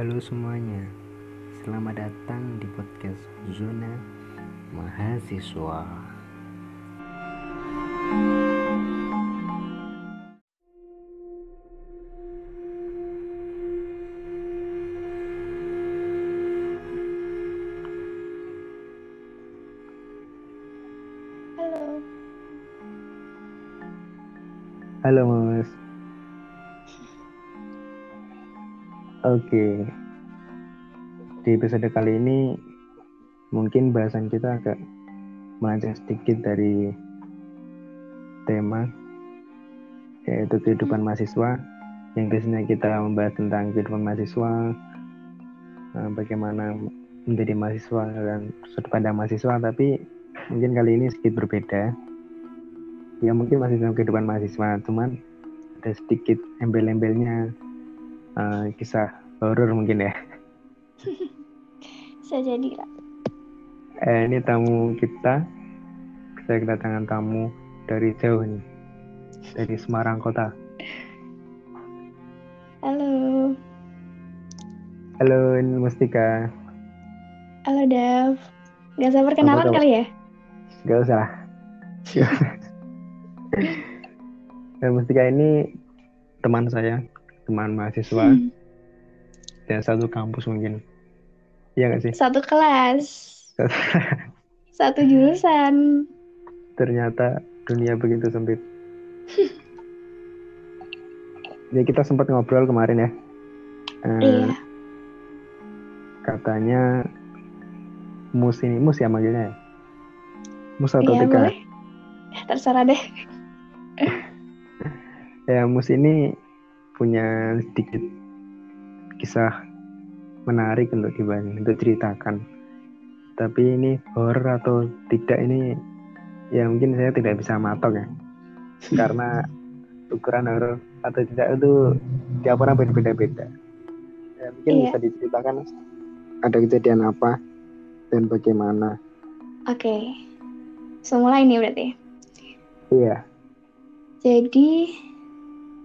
Halo semuanya, selamat datang di podcast Zona Mahasiswa. Oke. Di episode kali ini mungkin bahasan kita agak melenceng sedikit dari tema yaitu kehidupan mahasiswa. Yang biasanya kita membahas tentang kehidupan mahasiswa eh, bagaimana menjadi mahasiswa dan sudut pandang mahasiswa. Tapi mungkin kali ini sedikit berbeda. Ya mungkin masih dalam kehidupan mahasiswa cuman ada sedikit embel-embelnya eh, kisah horor mungkin ya Bisa jadi lah. eh, ini tamu kita saya kedatangan tamu dari jauh nih dari Semarang kota Halo. halo ini Mustika Halo Dav. Gak usah perkenalan Apa kabar? kali ya? gak usah lah nah, Mustika ini teman saya teman mahasiswa Hmm. dan satu kampus mungkin iya gak sih Satu kelas. Satu jurusan. ternyata dunia begitu sempit. ya kita sempat ngobrol kemarin ya. Eh, Iya. Katanya mus ini mus ya manggilnya ya. Mus atau Iya Tika? boleh. Terserah deh. Ya mus ini punya sedikit kisah menarik untuk dibahas, untuk ceritakan. Tapi ini horor atau tidak ini ya mungkin saya tidak bisa matok ya. Karena ukuran horor atau tidak itu tiap orang berbeda-beda. Ya, mungkin Iya. bisa diceritakan ada kejadian apa dan bagaimana. Oke. So mulai nih berarti. Iya. Jadi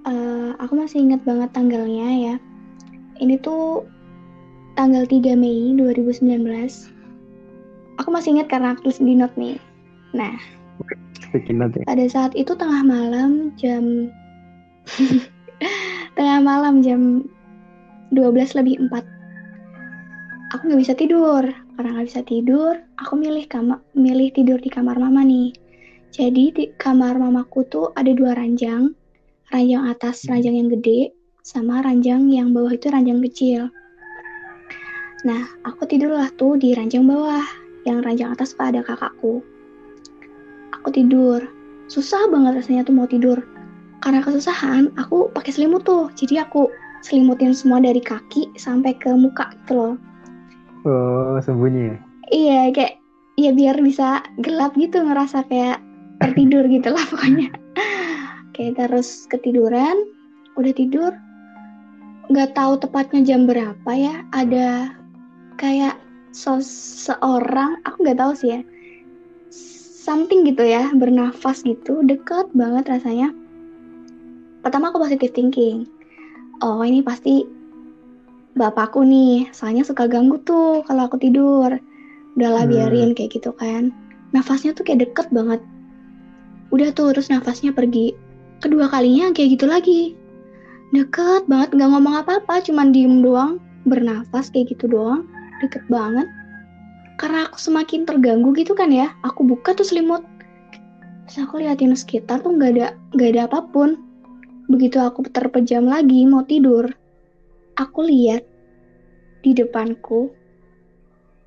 eh, aku masih ingat banget tanggalnya ya. Ini tuh tanggal 3 Mei 2019. Aku masih ingat karena aku tulis di note nih. Nah, nanti. pada saat itu tengah malam jam tengah malam jam 12 lebih 4 aku nggak bisa tidur karena nggak bisa tidur aku milih kamar milih tidur di kamar mama nih jadi di kamar mamaku tuh ada dua ranjang ranjang atas ranjang yang gede sama ranjang yang bawah itu ranjang kecil. Nah aku tidurlah tuh di ranjang bawah yang ranjang atas pada kakakku. Aku tidur. Susah banget rasanya tuh mau tidur. Karena kesusahan aku pakai selimut tuh. Jadi aku selimutin semua dari kaki sampai ke muka gitu loh. Oh, sembunyi ya? iya kayak ya biar bisa gelap gitu ngerasa kayak tertidur gitu lah pokoknya kayak terus ketiduran. Udah tidur. Nggak tahu tepatnya jam berapa ya. Ada kayak seseorang aku nggak tahu sih ya. Something gitu ya bernafas gitu. Deket banget rasanya. Pertama aku positive thinking. Oh ini pasti bapakku nih. Soalnya suka ganggu tuh kalau aku tidur. Udahlah Hmm. biarin kayak gitu kan. Nafasnya tuh kayak deket banget. Udah tuh terus nafasnya pergi kedua kalinya kayak gitu lagi. Deket banget nggak ngomong apa-apa cuman diem doang. Bernafas kayak gitu doang deket banget. Karena aku semakin terganggu gitu kan ya aku buka tuh selimut. Terus aku liatin sekitar tuh nggak ada nggak ada apa pun. Begitu aku terpejam lagi mau tidur aku lihat di depanku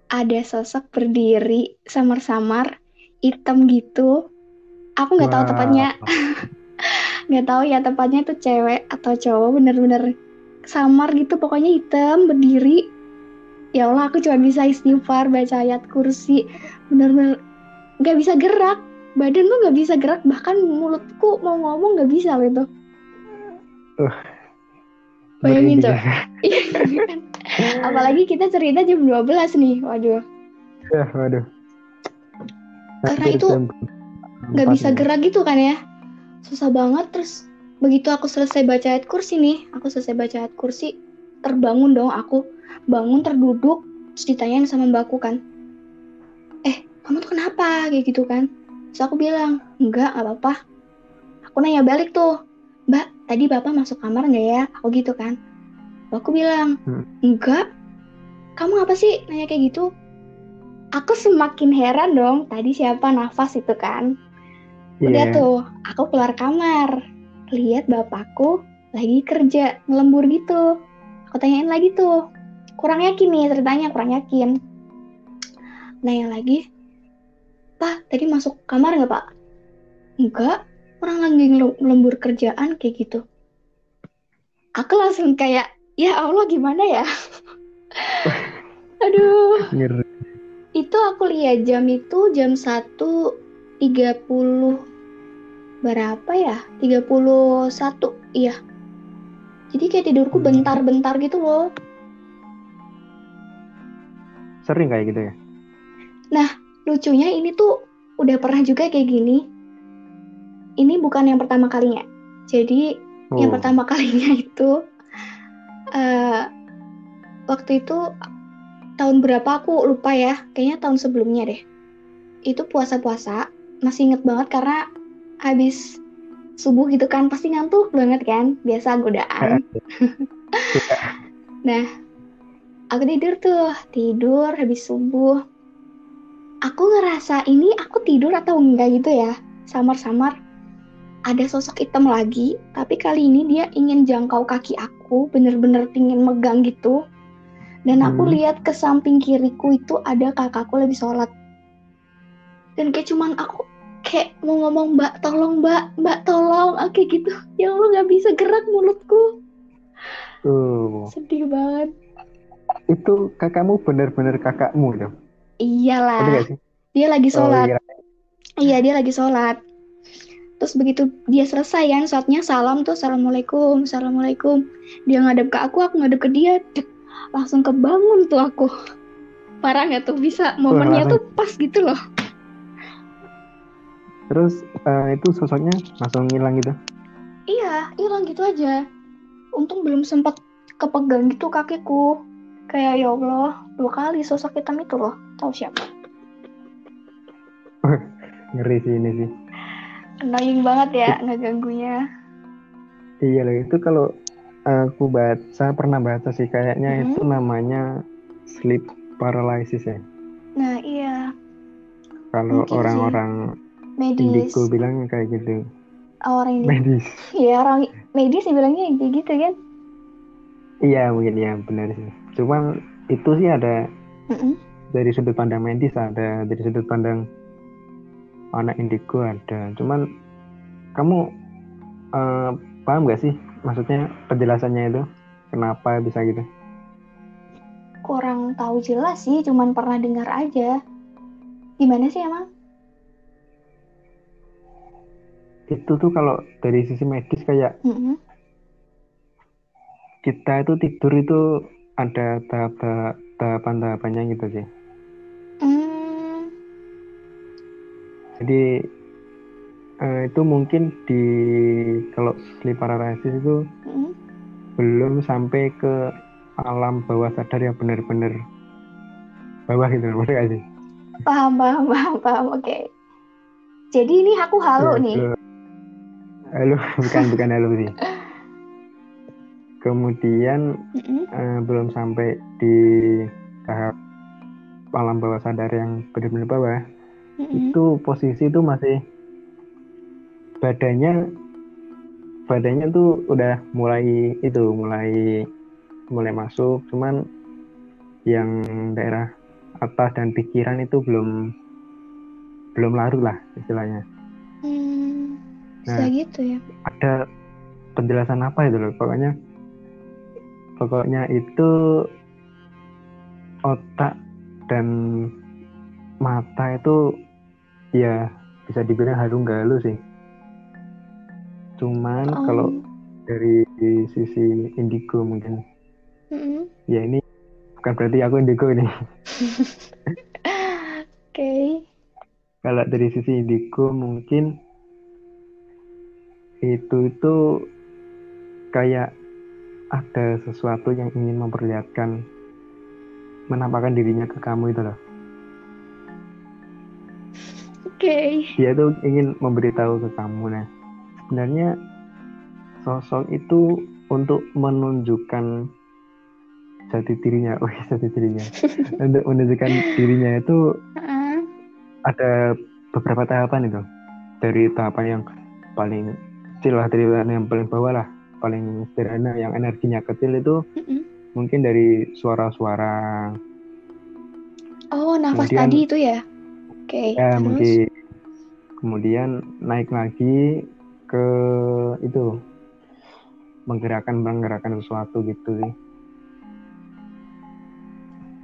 ada sosok berdiri samar-samar hitam gitu. Aku nggak tahu Wah. tepatnya nggak tahu ya tepatnya itu cewek atau cowok bener-bener samar gitu pokoknya hitam berdiri. Ya Allah aku cuma bisa istighfar baca ayat kursi. Bener-bener nggak bisa gerak. Badan tuh nggak bisa gerak bahkan mulutku mau ngomong nggak bisa loh itu Bayangin, Cok. Iya kan? apalagi kita cerita jam 12 nih waduh. Ya, waduh. Karena itu nggak bisa gerak gitu kan ya susah banget terus begitu aku selesai baca ayat kursi nih aku selesai baca ayat kursi terbangun dong aku. Bangun terduduk terus ditanyain sama mbakku kan eh kamu tuh kenapa? Kayak gitu kan. Terus aku bilang enggak nggak apa-apa. Aku nanya balik tuh mbak tadi bapak masuk kamar nggak ya? Aku gitu kan. Aku bilang Hmm. enggak. Kamu apa sih? Nanya kayak gitu. Aku semakin heran dong tadi siapa nafas itu kan udah Iya. tuh aku keluar kamar. Lihat bapakku lagi kerja ngelembur gitu. Aku tanyain lagi tuh kurang yakin nih? Ceritanya kurang yakin. Nanya lagi pak tadi masuk kamar nggak pak? Enggak orang lagi ngel- ngelembur kerjaan kayak gitu. Aku langsung kayak ya Allah gimana ya? Aduh. Ngeri. itu aku lihat jam itu jam 1.30 berapa ya? 31 iya. Jadi kayak tidurku Hmm. bentar-bentar gitu loh. Sering kayak gitu ya? Lucunya ini tuh udah pernah juga kayak gini. Ini bukan yang pertama kalinya. Jadi yang Oh. pertama kalinya itu eh waktu itu tahun berapa aku lupa ya. Kayaknya tahun sebelumnya deh. Itu puasa-puasa. Masih inget banget karena habis subuh gitu kan pasti ngantuk banget kan. Biasa godaan. nah, aku tidur tuh. Tidur habis subuh. Aku ngerasa ini aku tidur atau enggak gitu ya. Samar-samar ada sosok hitam lagi, tapi kali ini dia ingin jangkau kaki aku, bener-bener ingin megang gitu. Dan aku Hmm. lihat ke samping kiriku itu ada kakakku lagi sholat. Dan kayak cuman aku kayak mau ngomong mbak tolong mbak, mbak tolong, Ah, kayak gitu. Ya Allah nggak bisa gerak mulutku, Tuh. sedih banget. Itu kakakmu bener-bener kakakmu ya? Iyalah, dia lagi Oh, sholat. iya. Iya dia lagi sholat. Terus begitu dia selesai kan sholatnya salam tuh assalamualaikum, assalamualaikum. Dia ngadep ke aku, aku ngadep ke dia, Dek, langsung kebangun tuh aku. Parah nggak tuh bisa momennya tuh pas gitu loh. Terus eh, itu sosoknya langsung ngilang gitu? Iya, hilang gitu aja. Untung belum sempat kepegang gitu kakiku. Kayak ya Allah, dua kali sosok hitam itu loh. Tahu siapa? Ngeri sih ini sih. Annoying banget ya ngeganggunya. Iya loh, itu kalau aku baca, pernah baca sih kayaknya Hmm. itu namanya sleep paralysis ya. Nah iya, Kalau orang-orang medis. indigo bilang kayak gitu. Orang ini. Medis. Ya orang medis sih bilangnya kayak gitu kan. Iya mungkin ya benar sih. Cuman itu sih ada Mm-mm. dari sudut pandang medis ada, dari sudut pandang anak indigo ada. Cuman kamu eh, paham gak sih maksudnya penjelasannya itu kenapa bisa gitu? kurang tahu jelas sih, cuman pernah dengar aja. Gimana sih emang? Itu tuh kalau dari sisi medis kayak Mm-mm. kita itu tidur itu ada tahap-tahap tahapan-tahapannya gitu sih. Hmm, Jadi eh, itu mungkin di kalau sleep paralysis itu mm-mm. belum sampai ke alam bawah sadar yang benar-benar bawah gitu loh, sih? Paham, paham, paham, paham. Oke. Jadi ini aku halu Ya, nih. belum. Halo, bukan bukan halo sih. Kemudian Mm-mm. eh, belum sampai di tahap alam bawah sadar yang benar-benar bawah. Mm-mm. Itu posisi itu masih badannya badannya tuh udah mulai itu mulai mulai masuk cuman yang daerah atas dan pikiran itu belum belum larut lah istilahnya bisa Nah. gitu ya. ada penjelasan apa itu loh pokoknya pokoknya itu otak dan mata itu ya bisa dibilang halu nggak halu sih cuman Oh. kalau dari sisi indigo mungkin Mm-mm. ya ini bukan berarti aku indigo ini Oke. kalau dari sisi indigo mungkin itu itu kayak ada sesuatu yang ingin memperlihatkan menampakkan dirinya ke kamu itu loh. Oke. dia tuh ingin memberitahu ke kamu nah. Sebenarnya sosok itu untuk menunjukkan jati dirinya. Oh jati dirinya. Untuk menunjukkan dirinya itu ada beberapa tahapan itu. Dari tahapan yang paling kecil lah dari yang paling bawah lah paling sederhana yang energinya kecil itu Mm-mm. mungkin dari suara-suara Oh, nafas Kemudian- tadi itu ya? Oke. ya terus? mungkin kemudian naik lagi ke itu menggerakkan menggerakkan sesuatu gitu sih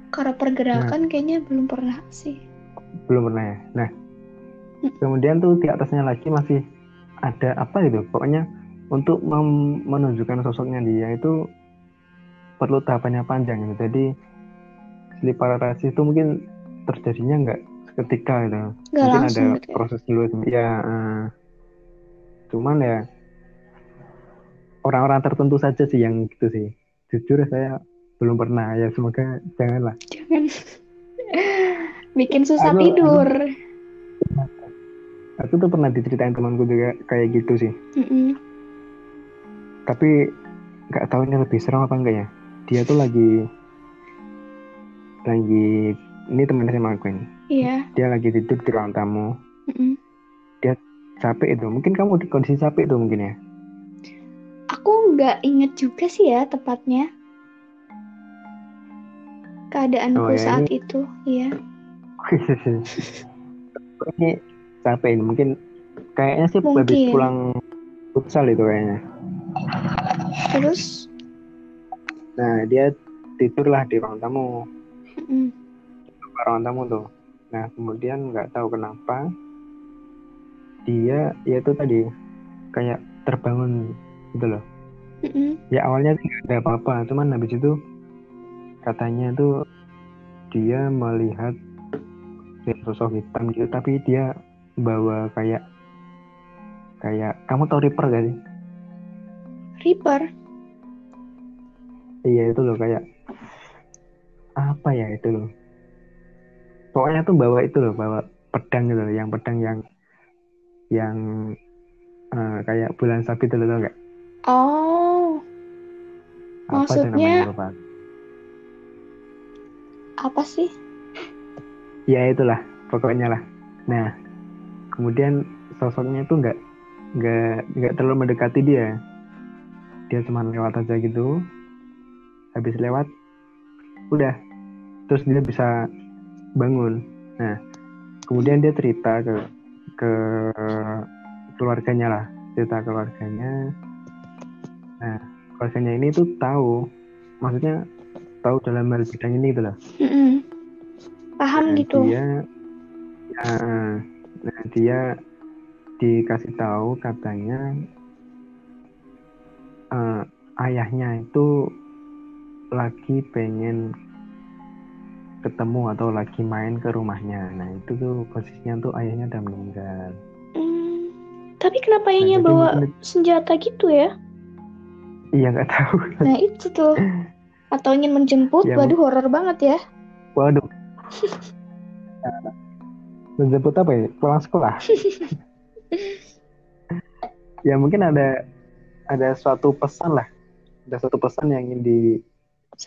Kalau pergerakan kayaknya belum pernah sih. belum pernah ya nah Hmm. kemudian tuh di atasnya lagi masih ada apa itu pokoknya untuk menunjukkan sosoknya dia itu perlu tahapannya panjang gitu. Jadi sleep paralysis itu mungkin terjadinya nggak seketika gitu. Nggak mungkin ada gitu ya? proses dulu ya eh, cuman ya orang-orang tertentu saja sih yang gitu sih. Jujur saya belum pernah. Ya semoga janganlah. Jangan. Bikin susah Aku- tidur. aku tuh pernah diceritain temanku juga kayak gitu sih Mm-mm. tapi nggak tahu ini lebih serem apa enggak ya dia tuh lagi lagi ini teman SMA aku ini Iya. dia lagi tidur di ruang tamu Mm-mm. capek itu mungkin kamu di kondisi capek itu mungkin ya Aku nggak inget juga sih ya tepatnya. Keadaanku Oh, ya, saat itu, iya. ini capek mungkin kayaknya sih habis Mungkin. pulang futsal itu kayaknya. Terus, nah dia tidurlah di ruang tamu. Mm, ruang tamu tuh. Nah kemudian nggak tahu kenapa dia ya itu tadi kayak terbangun gitu loh. Mm-mm. ya awalnya nggak ada apa-apa cuman habis itu katanya tuh dia melihat sosok hitam gitu tapi dia bawa kayak kayak kamu tahu Reaper gak sih? Reaper. iya itu loh kayak apa ya itu loh? Pokoknya tuh bawa itu loh bawa pedang gitu loh yang pedang yang yang eh, kayak bulan sabit itu loh tau nggak? Oh, apa Maksudnya- namanya apa sih? ya itulah pokoknya lah. Nah kemudian sosoknya itu nggak nggak nggak terlalu mendekati dia. Dia cuma lewat aja gitu. Habis lewat udah. Terus dia bisa bangun. Nah kemudian dia cerita ke ke keluarganya lah. Cerita keluarganya. Nah keluarganya ini tuh tahu. Maksudnya tahu dalam hal bidang ini gitu loh Mm-mm. Paham Nah, gitu. Dia, ya, nah dia dikasih tahu katanya eh, ayahnya itu lagi pengen ketemu atau lagi main ke rumahnya. Nah itu tuh posisinya tuh ayahnya udah meninggal. Hmm, Tapi kenapa ayahnya jadi bawa mungkin- senjata gitu ya? Iya nggak tahu. Nah itu tuh. Atau ingin menjemput, Ya, waduh horor banget ya. Waduh. Menjemput apa ya? Pulang sekolah. ya mungkin ada ada suatu pesan lah. Ada suatu pesan yang ingin di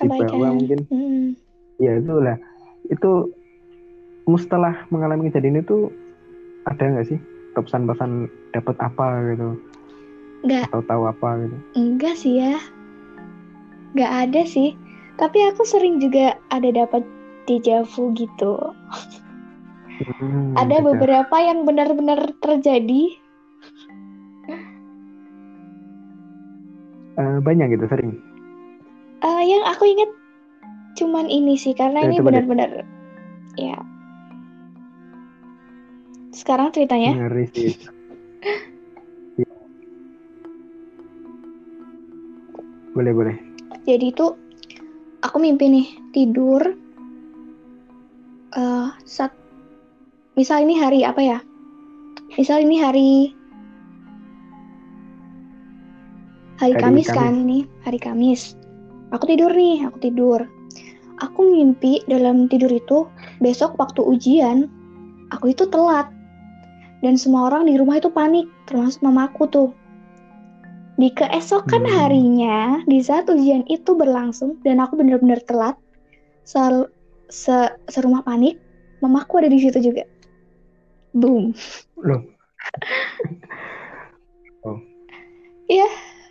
dibawa mungkin. Mm. Ya itulah. Itu setelah mengalami kejadian itu ada nggak sih pesan-pesan dapat apa gitu Nggak, atau tahu apa gitu? enggak sih ya. Nggak ada sih. Tapi aku sering juga ada dapat dejavu gitu. Hmm, ada gitu. beberapa yang benar-benar terjadi. Eh, banyak gitu sering. Eh, yang aku ingat cuman ini sih karena Ya, ini benar-benar ya. Sekarang ceritanya, Ngeri sih. Ya. Boleh boleh. jadi itu aku mimpi nih tidur. eh saat misal ini hari apa ya? Misal ini hari hari Hari Kamis Kamis. kan nih, hari Kamis. Aku tidur nih, aku tidur. aku mimpi dalam tidur itu besok waktu ujian aku itu telat dan semua orang di rumah itu panik termasuk mamaku tuh di keesokan Hmm. harinya di saat ujian itu berlangsung dan aku benar-benar telat se, se serumah panik mamaku ada di situ juga boom Loh,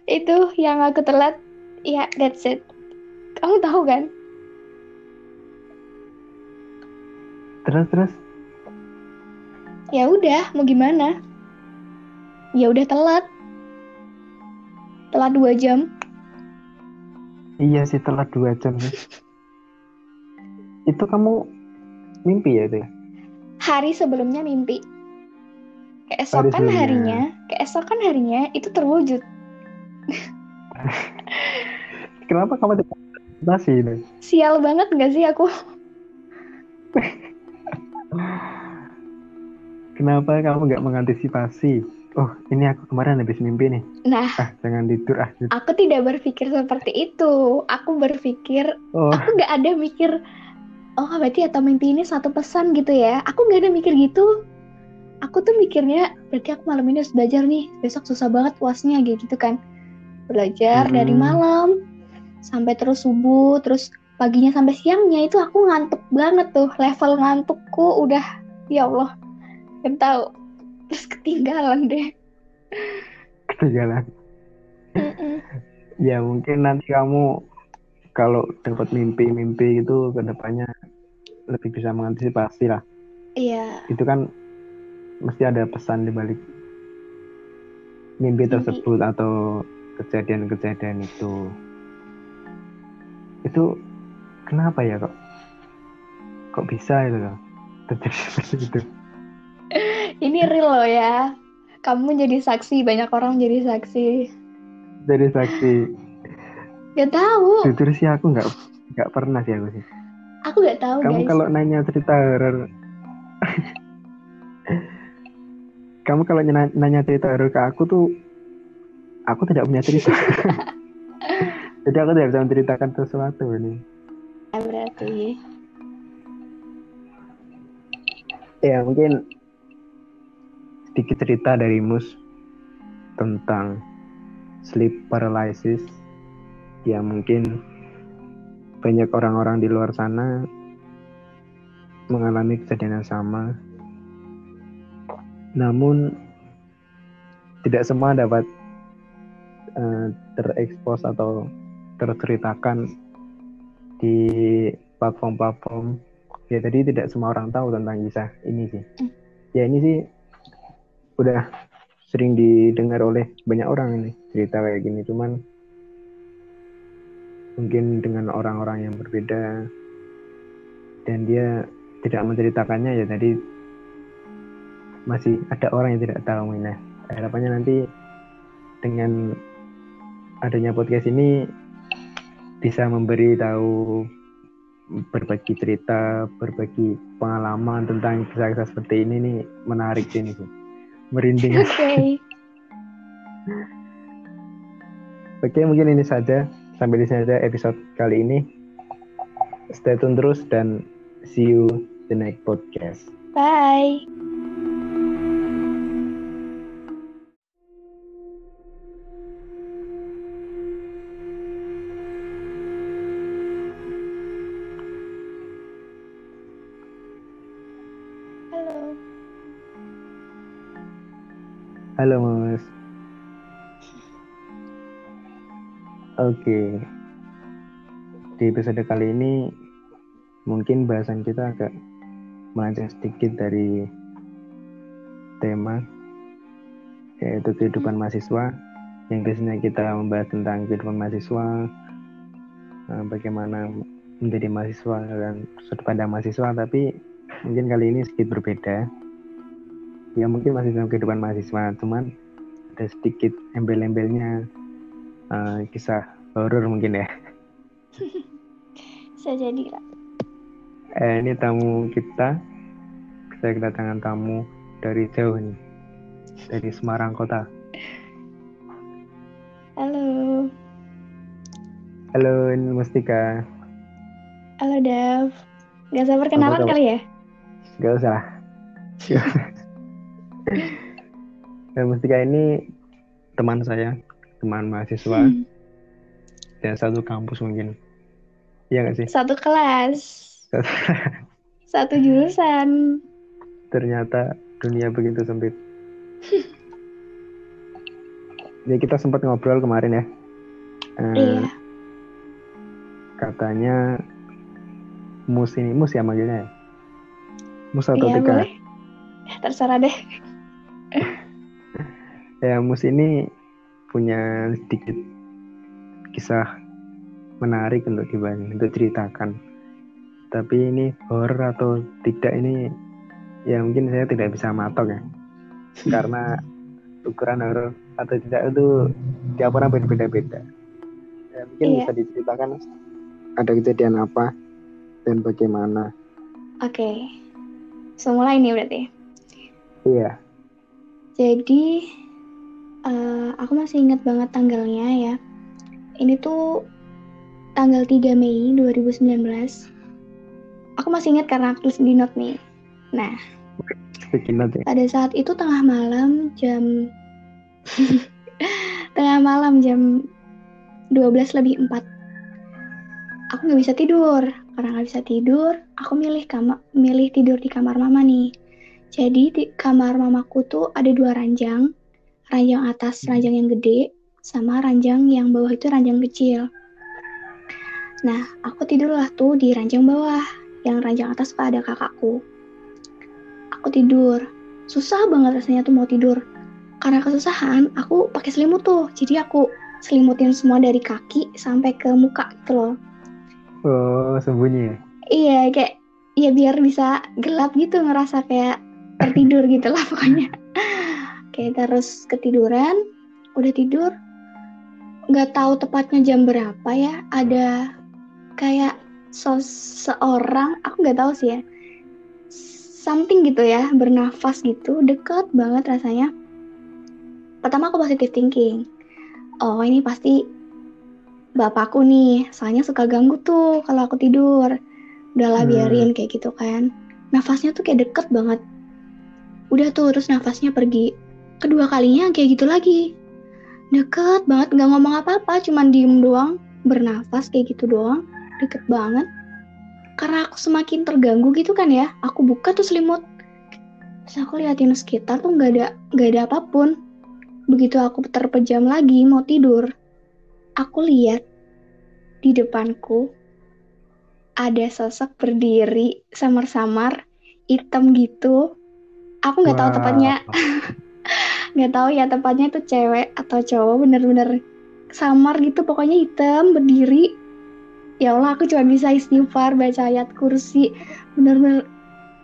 itu yang aku telat ya that's it. Kamu tahu kan? Terus terus? Ya udah mau gimana? Ya udah telat. Telat dua jam. Iya sih telat dua jam. Itu kamu mimpi ya itu? ya? Hari sebelumnya mimpi keesokan sebelumnya. harinya keesokan harinya itu terwujud Kenapa kamu tidak itu? sial banget gak sih aku Kenapa kamu nggak mengantisipasi? Oh, ini aku kemarin habis mimpi nih. nah Ah, jangan tidur ah. aku tidak berpikir seperti itu aku berpikir Oh, aku nggak ada mikir oh berarti atau mimpi ini satu pesan gitu ya. Aku nggak ada mikir gitu. Aku tuh mikirnya berarti aku malam ini harus belajar nih. Besok susah banget puasnya gitu kan. Belajar dari Hmm. malam sampai terus subuh terus paginya sampai siangnya itu aku ngantuk banget tuh. Level ngantukku udah ya Allah nggak tahu. Terus ketinggalan deh. Ketinggalan. Mm-mm. Ya mungkin nanti kamu kalau dapat mimpi-mimpi itu ke depannya lebih bisa mengantisipasi lah. iya Itu kan mesti ada pesan di balik mimpi Mimpi. tersebut atau kejadian-kejadian itu. Itu kenapa ya kok? Kok bisa itu loh? Terjadi seperti itu. ini real loh ya kamu jadi saksi banyak orang jadi saksi Jadi saksi. Gak tahu Jujur sih aku nggak nggak pernah sih aku sih. Aku gak tahu Kamu guys kalau nanya cerita horor, kamu kalau nanya cerita horor ke aku tuh, aku tidak punya cerita. Jadi aku tidak bisa menceritakan sesuatu ini. Ya, berarti Ya mungkin sedikit cerita dari Mus tentang sleep paralysis. Ya mungkin banyak orang-orang di luar sana mengalami kejadian yang sama. Namun tidak semua dapat eh, terekspos atau terceritakan di platform-platform. Ya jadi tidak semua orang tahu tentang kisah ini sih. Ya ini sih udah sering didengar oleh banyak orang ini cerita kayak gini. Cuman mungkin dengan orang-orang yang berbeda dan dia tidak menceritakannya ya jadi masih ada orang yang tidak tahu nah harapannya nanti dengan adanya podcast ini bisa memberi tahu berbagi cerita, berbagi pengalaman tentang kisah-kisah seperti ini nih menarik sih ini. Merinding. oke Oke, mungkin ini saja. Sampai di sini saja episode kali ini. Stay tune terus dan see you the next podcast. bye halo Halo. Oke. Di episode kali ini mungkin bahasan kita agak melenceng sedikit dari tema yaitu kehidupan mahasiswa yang biasanya kita membahas tentang kehidupan mahasiswa eh, bagaimana menjadi mahasiswa dan sudut pandang mahasiswa tapi mungkin kali ini sedikit berbeda ya mungkin masih dalam kehidupan mahasiswa cuman ada sedikit embel-embelnya eh, kisah horor mungkin ya. Bisa jadi lah eh, ini tamu kita saya kedatangan tamu dari jauh nih dari Semarang kota. Halo. Halo ini Mustika Halo Dav. Gak sabar kenalan Apa, kali ya? Gak usah. Dan Mustika ini teman saya, teman mahasiswa. Hmm, dan satu kampus mungkin. Iya gak sih? Satu kelas, satu jurusan. Ternyata dunia begitu sempit. Ya kita sempat ngobrol kemarin ya. Eh, Iya. Katanya mus ini mus ya manggilnya ya? Mus atau Iya Tika? Eh, Terserah deh. Ya mus ini punya sedikit kisah menarik untuk dibahas, untuk ceritakan. Tapi ini horor atau tidak ini ya mungkin saya tidak bisa matok ya. Karena ukuran horor atau tidak itu tiap orang berbeda-beda. Ya, mungkin Iya. bisa diceritakan ada kejadian apa dan bagaimana. Oke. So mulai nih berarti. Iya. Jadi eh, aku masih ingat banget tanggalnya ya. Ini tuh tanggal 3 Mei 2019. Aku masih ingat karena aku tulis di note nih. Nah, Bikin aja. pada saat itu tengah malam jam tengah malam jam 12 lebih 4 aku nggak bisa tidur karena nggak bisa tidur aku milih kamar milih tidur di kamar mama nih jadi di kamar mamaku tuh ada dua ranjang ranjang atas ranjang yang gede sama ranjang yang bawah itu ranjang kecil. Nah aku tidurlah tuh di ranjang bawah yang ranjang atas tuh ada kakakku. Aku tidur. Susah banget rasanya tuh mau tidur. Karena kesusahan aku pakai selimut tuh. Jadi aku selimutin semua dari kaki sampai ke muka gitu loh. Oh, sembunyi ya? iya kayak ya biar bisa gelap gitu ngerasa kayak tertidur gitu lah pokoknya. Kayak terus ketiduran. Udah tidur nggak tahu tepatnya jam berapa ya ada kayak seseorang aku nggak tahu sih ya something gitu ya bernafas gitu deket banget rasanya. Pertama aku positive thinking. Oh ini pasti bapakku nih soalnya suka ganggu tuh kalau aku tidur. Udahlah Hmm. biarin kayak gitu kan. Nafasnya tuh kayak deket banget. Udah tuh terus nafasnya pergi kedua kalinya kayak gitu lagi deket banget nggak ngomong apa-apa cuman diem doang. Bernafas kayak gitu doang deket banget. Karena aku semakin terganggu gitu kan ya aku buka tuh selimut. Terus aku liatin sekitar tuh nggak ada nggak ada apa pun. Begitu aku terpejam lagi mau tidur aku lihat di depanku ada sosok berdiri samar-samar hitam gitu. Aku nggak tahu Wow. tepatnya nggak tahu ya tepatnya itu cewek atau cowok bener-bener samar gitu pokoknya hitam berdiri. Ya Allah aku cuma bisa istighfar baca ayat kursi. Bener-bener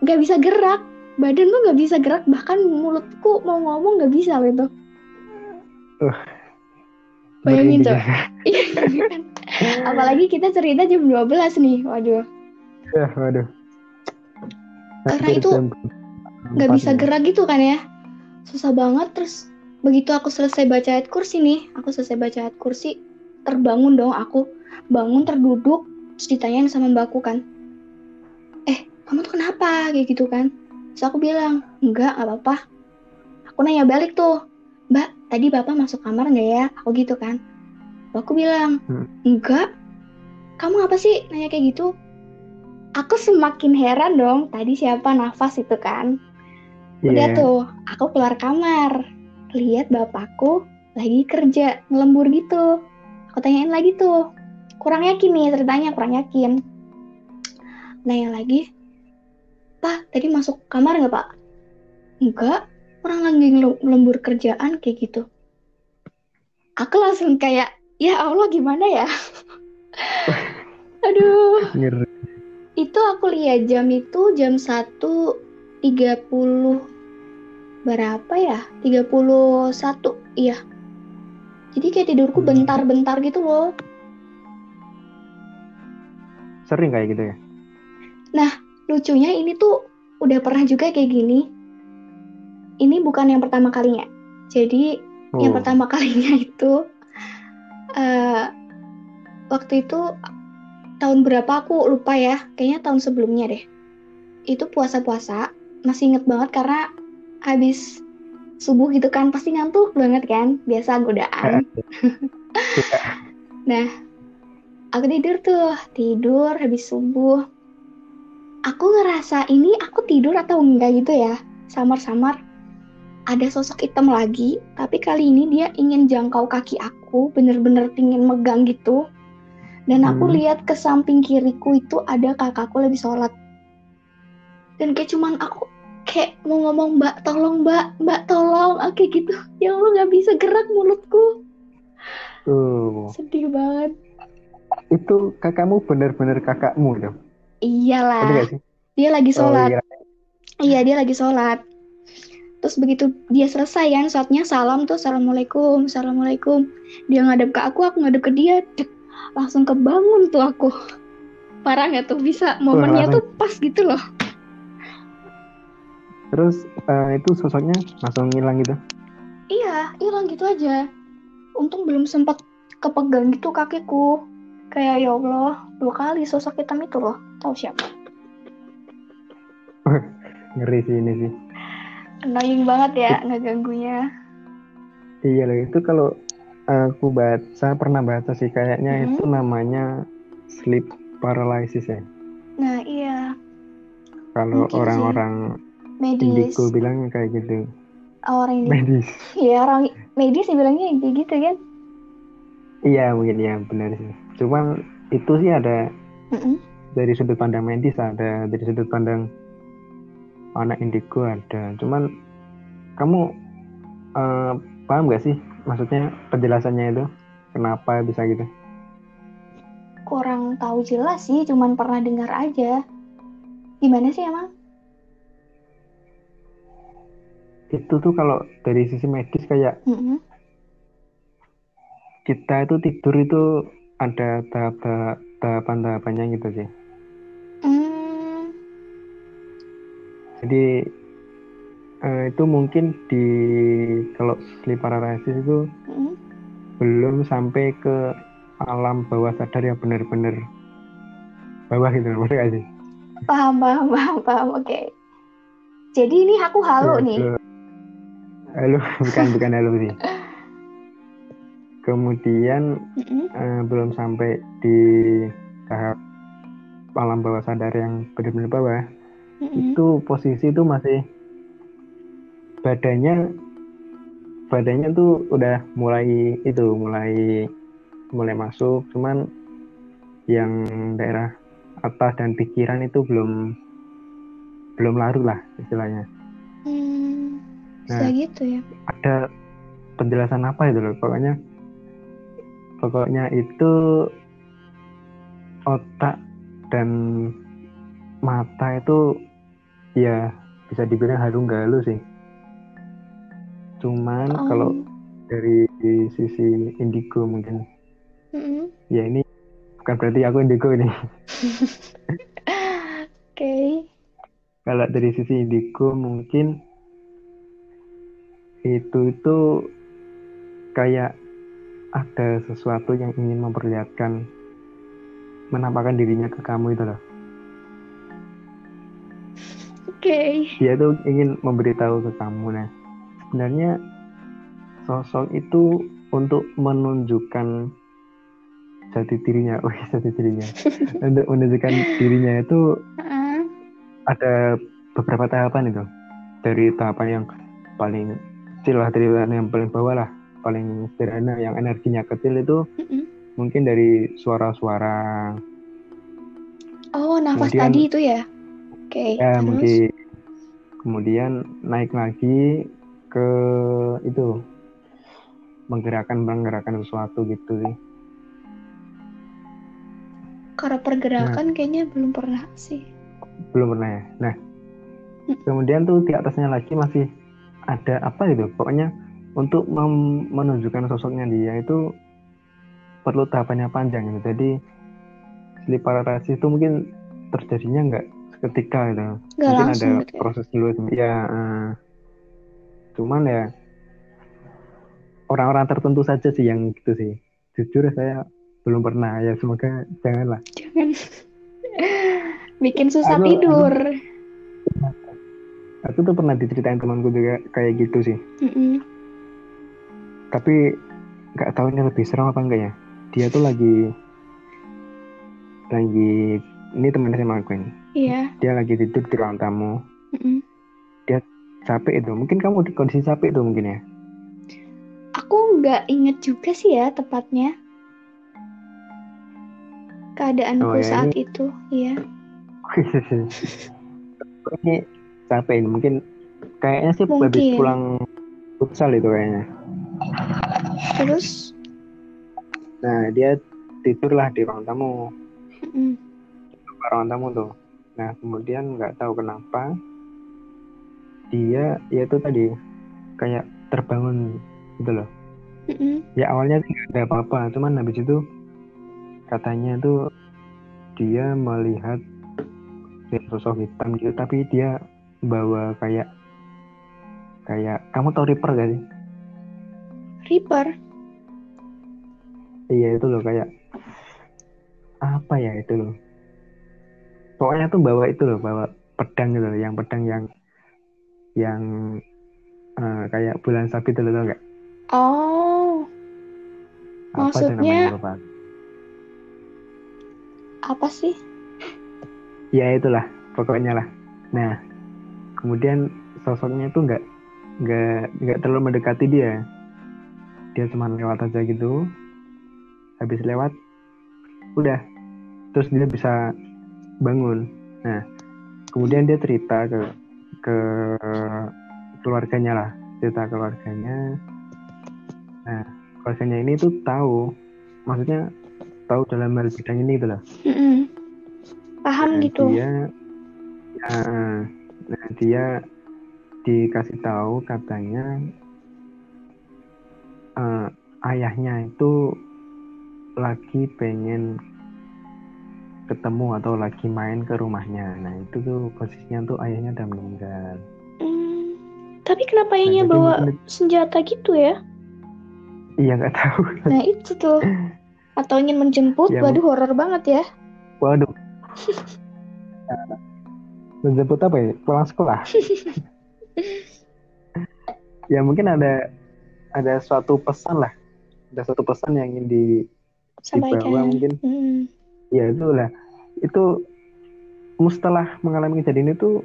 nggak bisa gerak. Badan tuh nggak bisa gerak bahkan mulutku mau ngomong nggak bisa loh itu. Bayangin, kan? apalagi kita cerita jam 12 nih waduh. Ya, waduh. Karena itu nggak bisa ya. gerak gitu kan ya susah banget terus begitu aku selesai baca ayat kursi nih aku selesai baca ayat kursi terbangun dong aku. Bangun terduduk terus ditanyain sama mbakku kan eh kamu tuh kenapa? Kayak gitu kan. Terus aku bilang enggak nggak apa-apa. Aku nanya balik tuh mbak tadi bapak masuk kamar nggak ya? Aku gitu kan. Aku bilang Hmm. enggak. Kamu apa sih? Nanya kayak gitu. Aku semakin heran dong tadi siapa nafas itu kan Udah Iya. tuh, aku keluar kamar. Lihat bapakku lagi kerja, ngelembur gitu. Aku tanyain lagi tuh. Kurang yakin nih ceritanya, kurang yakin. Nanya lagi, Pak, tadi masuk kamar nggak Pak? Enggak, orang lagi ngelembur kerjaan kayak gitu. Aku langsung kayak, ya Allah gimana ya? Aduh, Ngeri. itu aku lihat jam itu jam 1.30 berapa ya? 31 iya. Jadi kayak tidurku Hmm. bentar-bentar gitu loh. Sering kayak gitu ya? Lucunya ini tuh udah pernah juga kayak gini. Ini bukan yang pertama kalinya. Jadi yang Oh. pertama kalinya itu eh waktu itu tahun berapa aku lupa ya kayaknya tahun sebelumnya deh itu puasa-puasa masih inget banget karena habis subuh gitu kan pasti ngantuk banget kan? Biasa godaan. Nah aku tidur tuh. Tidur habis subuh. Aku ngerasa ini aku tidur atau enggak gitu ya? Samar-samar. Ada sosok hitam lagi tapi kali ini dia ingin jangkau kaki aku bener-bener ingin megang gitu. Dan aku hmm. lihat ke samping kiriku itu ada kakakku lagi sholat. Dan kayak cuman aku kayak mau ngomong mbak tolong mbak mbak tolong oke gitu. Ya Allah nggak bisa gerak mulutku. Uh. sedih banget. Itu kakakmu bener-bener kakakmu dong iyalah. Dia lagi oh, sholat. oh, iya. iya dia lagi sholat. Terus begitu dia selesai kan sholatnya salam tuh assalamualaikum assalamualaikum. Dia ngadep ke aku aku ngadep ke dia dek, langsung kebangun tuh aku. Parah nggak tuh bisa momennya tuh pas gitu loh Terus uh, itu sosoknya langsung hilang gitu? Iya, hilang gitu aja. Untung belum sempat kepegang gitu kakiku. Kayak ya Allah, dua kali sosok hitam itu loh. Tahu siapa? Ngeri sih ini sih. Annoying banget ya ngeganggunya. Iya loh, itu kalau aku baca, pernah baca sih kayaknya hmm. itu namanya sleep paralysis ya. Nah iya. Kalau orang-orang medis. Indigo bilang kayak gitu. Oh, orang medis. Ya orang medis sih bilangnya kayak gitu kan? Iya mungkin ya benar sih. Cuman itu sih ada mm -mm. dari sudut pandang medis ada dari sudut pandang anak indigo ada. Cuman kamu uh, paham gak sih? Maksudnya penjelasannya itu kenapa bisa gitu? Kurang tahu jelas sih cuman pernah dengar aja. Gimana sih emang itu tuh kalau dari sisi medis kayak mm-hmm. kita itu tidur itu ada tahap tahapan tahapannya gitu sih. Mm. Jadi uh, itu mungkin di kalau sleep paralysis itu mm. belum sampai ke alam bawah sadar yang benar-benar bawah gitu, maksudnya gak sih? Paham, paham, paham, paham. Oke. Okay. Jadi ini aku halu ya, nih. Halo bukan bukan halo sih kemudian mm-hmm. uh, belum sampai di tahap alam bawah sadar yang benar-benar bawah mm-hmm. itu posisi itu masih badannya badannya tuh udah mulai itu mulai mulai masuk cuman yang daerah atas dan pikiran itu belum belum larut lah istilahnya bisa nah, gitu ya ada penjelasan apa itu loh pokoknya pokoknya itu otak dan mata itu ya bisa dibilang halu galu sih cuman oh. kalau dari sisi indigo mungkin mm-hmm. ya ini bukan berarti aku indigo ini oke okay. kalau dari sisi indigo mungkin itu itu kayak ada sesuatu yang ingin memperlihatkan menampakkan dirinya ke kamu itu loh. Oke. Okay. Dia tuh ingin memberitahu ke kamu nah. Sebenarnya sosok itu untuk menunjukkan jati dirinya, oh jati dirinya, untuk menunjukkan dirinya itu uh. ada beberapa tahapan itu. Dari tahapan yang paling kecil lah dari yang paling bawah lah. Paling sederhana yang energinya kecil itu mm-hmm. mungkin dari suara-suara. Oh nafas kemudian, tadi itu ya? Oke okay, ya terus? mungkin. Kemudian naik lagi ke itu menggerakkan menggerakkan sesuatu gitu sih. Kalau pergerakan nah, kayaknya belum pernah sih. Belum pernah ya? Nah kemudian tuh di atasnya lagi masih ada apa itu pokoknya untuk menunjukkan sosoknya dia itu perlu tahapannya panjang gitu. Jadi sleep paralysis itu mungkin terjadinya nggak seketika gitu. Gak mungkin ada gitu ya? proses dulu ya. Uh, cuman ya orang-orang tertentu saja sih yang gitu sih. Jujur saya belum pernah ya semoga janganlah Jangan bikin susah Aku- tidur. aku tuh pernah diceritain temanku juga kayak gitu sih Mm-mm. tapi nggak tahu ini lebih serem apa enggak ya dia tuh lagi lagi ini teman SMA aku ini Iya. dia lagi tidur di ruang tamu Mm-mm. capek itu mungkin kamu di kondisi capek itu mungkin ya Aku nggak inget juga sih ya tepatnya keadaanku Oh, ya, saat itu. Iya. ini capek. Ini mungkin kayaknya sih habis Mungkin. pulang futsal itu kayaknya. Terus, nah dia tidurlah di ruang tamu. Mm, di ruang tamu tuh. Nah kemudian nggak tahu kenapa dia ya itu tadi kayak terbangun gitu loh. Mm-mm. ya awalnya ada apa-apa. Cuman habis itu katanya tuh dia melihat sosok hitam gitu. Tapi dia bawa kayak kayak kamu tahu Reaper gak sih? Reaper. iya itu loh kayak apa ya itu loh? Pokoknya tuh bawa itu loh bawa pedang gitu loh yang pedang yang yang eh, kayak bulan sabit itu loh tau nggak Oh, apa Maksudnya- namanya apa sih? ya itulah pokoknya lah. Nah kemudian sosoknya itu nggak nggak nggak terlalu mendekati dia. Dia cuma lewat aja gitu. Habis lewat udah. Terus dia bisa bangun. Nah kemudian dia cerita ke ke keluarganya lah. Cerita ke keluarganya. Nah keluarganya ini tuh tahu. Maksudnya tahu dalam hal bidang ini gitu loh. Mm-mm. Paham Nah, gitu. Dia, ya, nah dia dikasih tahu katanya eh, ayahnya itu lagi pengen ketemu atau lagi main ke rumahnya. Nah itu tuh posisinya tuh ayahnya udah meninggal. Hmm, tapi kenapa ayahnya Nah, bawa senjata gitu ya? Iya nggak tahu. Nah itu tuh. Atau ingin menjemput? Ya, Waduh horor banget ya. Waduh. Menjemput apa ya? Pulang sekolah. ya mungkin ada ada suatu pesan lah. Ada suatu pesan yang ingin di dibawa mungkin. Hmm. Ya itulah. Itu setelah mengalami kejadian itu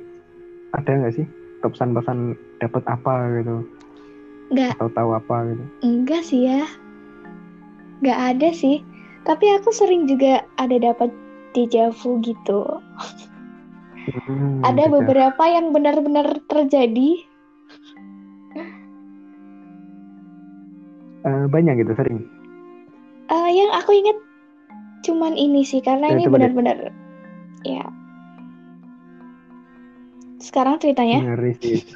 ada nggak sih pesan-pesan dapat apa gitu Nggak, atau tahu apa gitu? enggak sih ya. Nggak ada sih. Tapi aku sering juga ada dapat dejavu gitu. Hmm, Ada gitu. beberapa yang benar-benar terjadi. Eh, banyak gitu sering. Eh, yang aku ingat cuman ini sih karena Ya, ini benar-benar ya. Sekarang ceritanya Ngeri sih.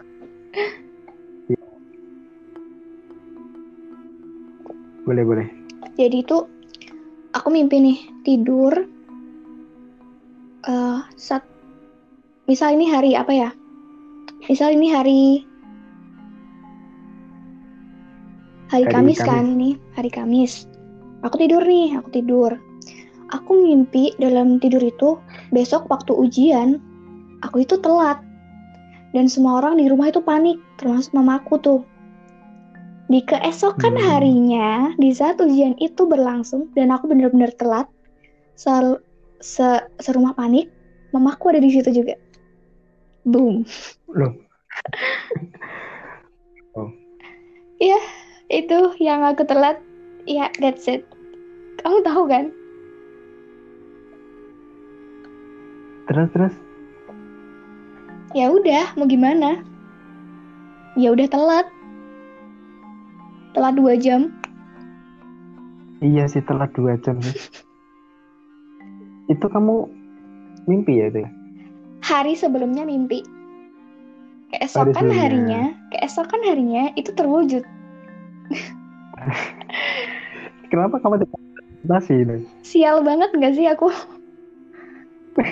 Iya. Boleh boleh. jadi itu aku mimpi nih tidur eh saat misal ini hari apa ya? Misal ini hari hari, Hari Kamis, Kamis. kan ini hari Kamis. Aku tidur nih, aku tidur. Aku mimpi dalam tidur itu besok waktu ujian aku itu telat. Dan semua orang di rumah itu panik, termasuk mamaku tuh. Di keesokan Hmm. harinya, di saat ujian itu berlangsung dan aku benar-benar telat, sel- se serumah panik, mamaku ada di situ juga. Boom. Loh. Itu yang aku telat. Ya, that's it. Kamu tahu kan? Terus terus. Ya udah, mau gimana? Ya udah telat. Telat dua jam. Iya sih telat dua jam itu kamu mimpi ya itu ya? Hari sebelumnya mimpi. Keesokan sebelumnya. harinya, keesokan harinya itu terwujud. Kenapa kamu antisipasi itu? Sial banget gak sih aku?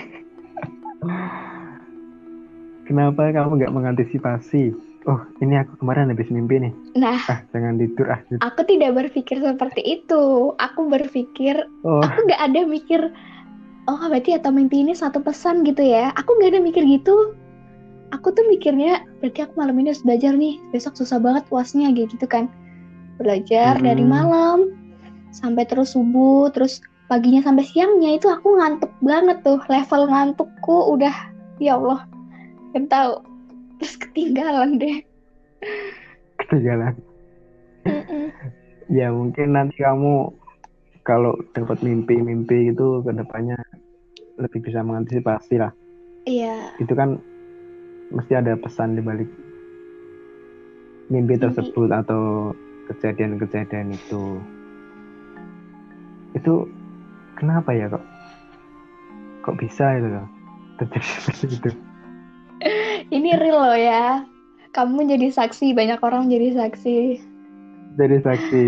Kenapa kamu nggak mengantisipasi? oh ini aku kemarin habis mimpi nih. Nah, Ah jangan tidur ah. aku tidak berpikir seperti itu. Aku berpikir, Oh aku nggak ada mikir, oh berarti atau mimpi ini satu pesan gitu ya. Aku nggak ada mikir gitu. Aku tuh mikirnya, berarti aku malam ini harus belajar nih. Besok susah banget puasnya kayak gitu kan. Belajar dari Mm-mm. malam sampai terus subuh, terus paginya sampai siangnya itu aku ngantuk banget tuh. Level ngantukku udah, ya Allah, gak tahu. Terus ketinggalan deh. ketinggalan. Ya mungkin nanti kamu kalau dapat mimpi-mimpi itu ke depannya lebih bisa mengantisipasi lah. Iya. Itu kan mesti ada pesan di balik mimpi Mimpi. tersebut atau kejadian-kejadian itu. Itu kenapa ya kok kok bisa itu loh terjadi seperti itu? Ini real loh ya. Kamu jadi saksi, banyak orang jadi saksi. Dari saksi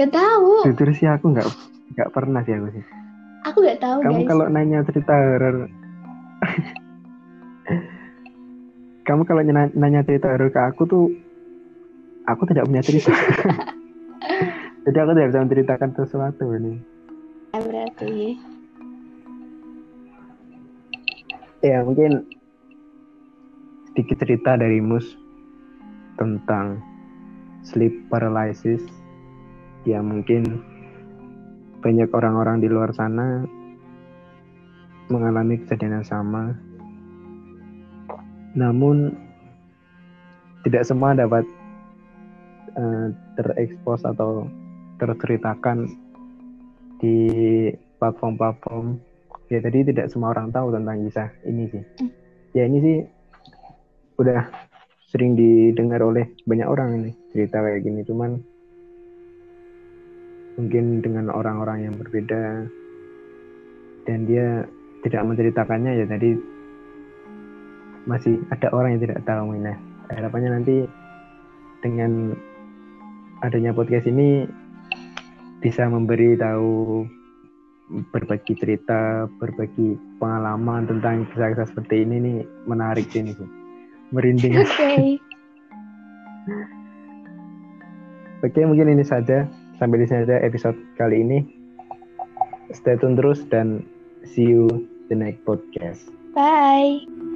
Gak tahu. jujur sih aku nggak nggak pernah sih aku sih. Aku gak tahu Kamu guys. kalau nanya cerita horor Kamu kalau nanya, nanya cerita horor ke aku tuh aku tidak punya cerita. Jadi aku tidak bisa menceritakan sesuatu ini. Ya, berarti. Ya mungkin sedikit cerita dari Mus tentang sleep paralysis ya mungkin banyak orang-orang di luar sana mengalami kejadian yang sama. Namun tidak semua dapat eh, terekspos atau terceritakan di platform-platform. Ya jadi tidak semua orang tahu tentang kisah ini sih. Hmm. ya ini sih udah sering didengar oleh banyak orang ini cerita kayak gini. Cuman mungkin dengan orang-orang yang berbeda dan dia tidak menceritakannya ya tadi masih ada orang yang tidak tahu nah harapannya nanti dengan adanya podcast ini bisa memberi tahu berbagi cerita, berbagi pengalaman tentang kisah-kisah seperti ini nih menarik sih ini. Merinding. Oke. Oke, mungkin ini saja. Sampai di sini saja episode kali ini. Stay tune terus dan see you the next podcast. Bye.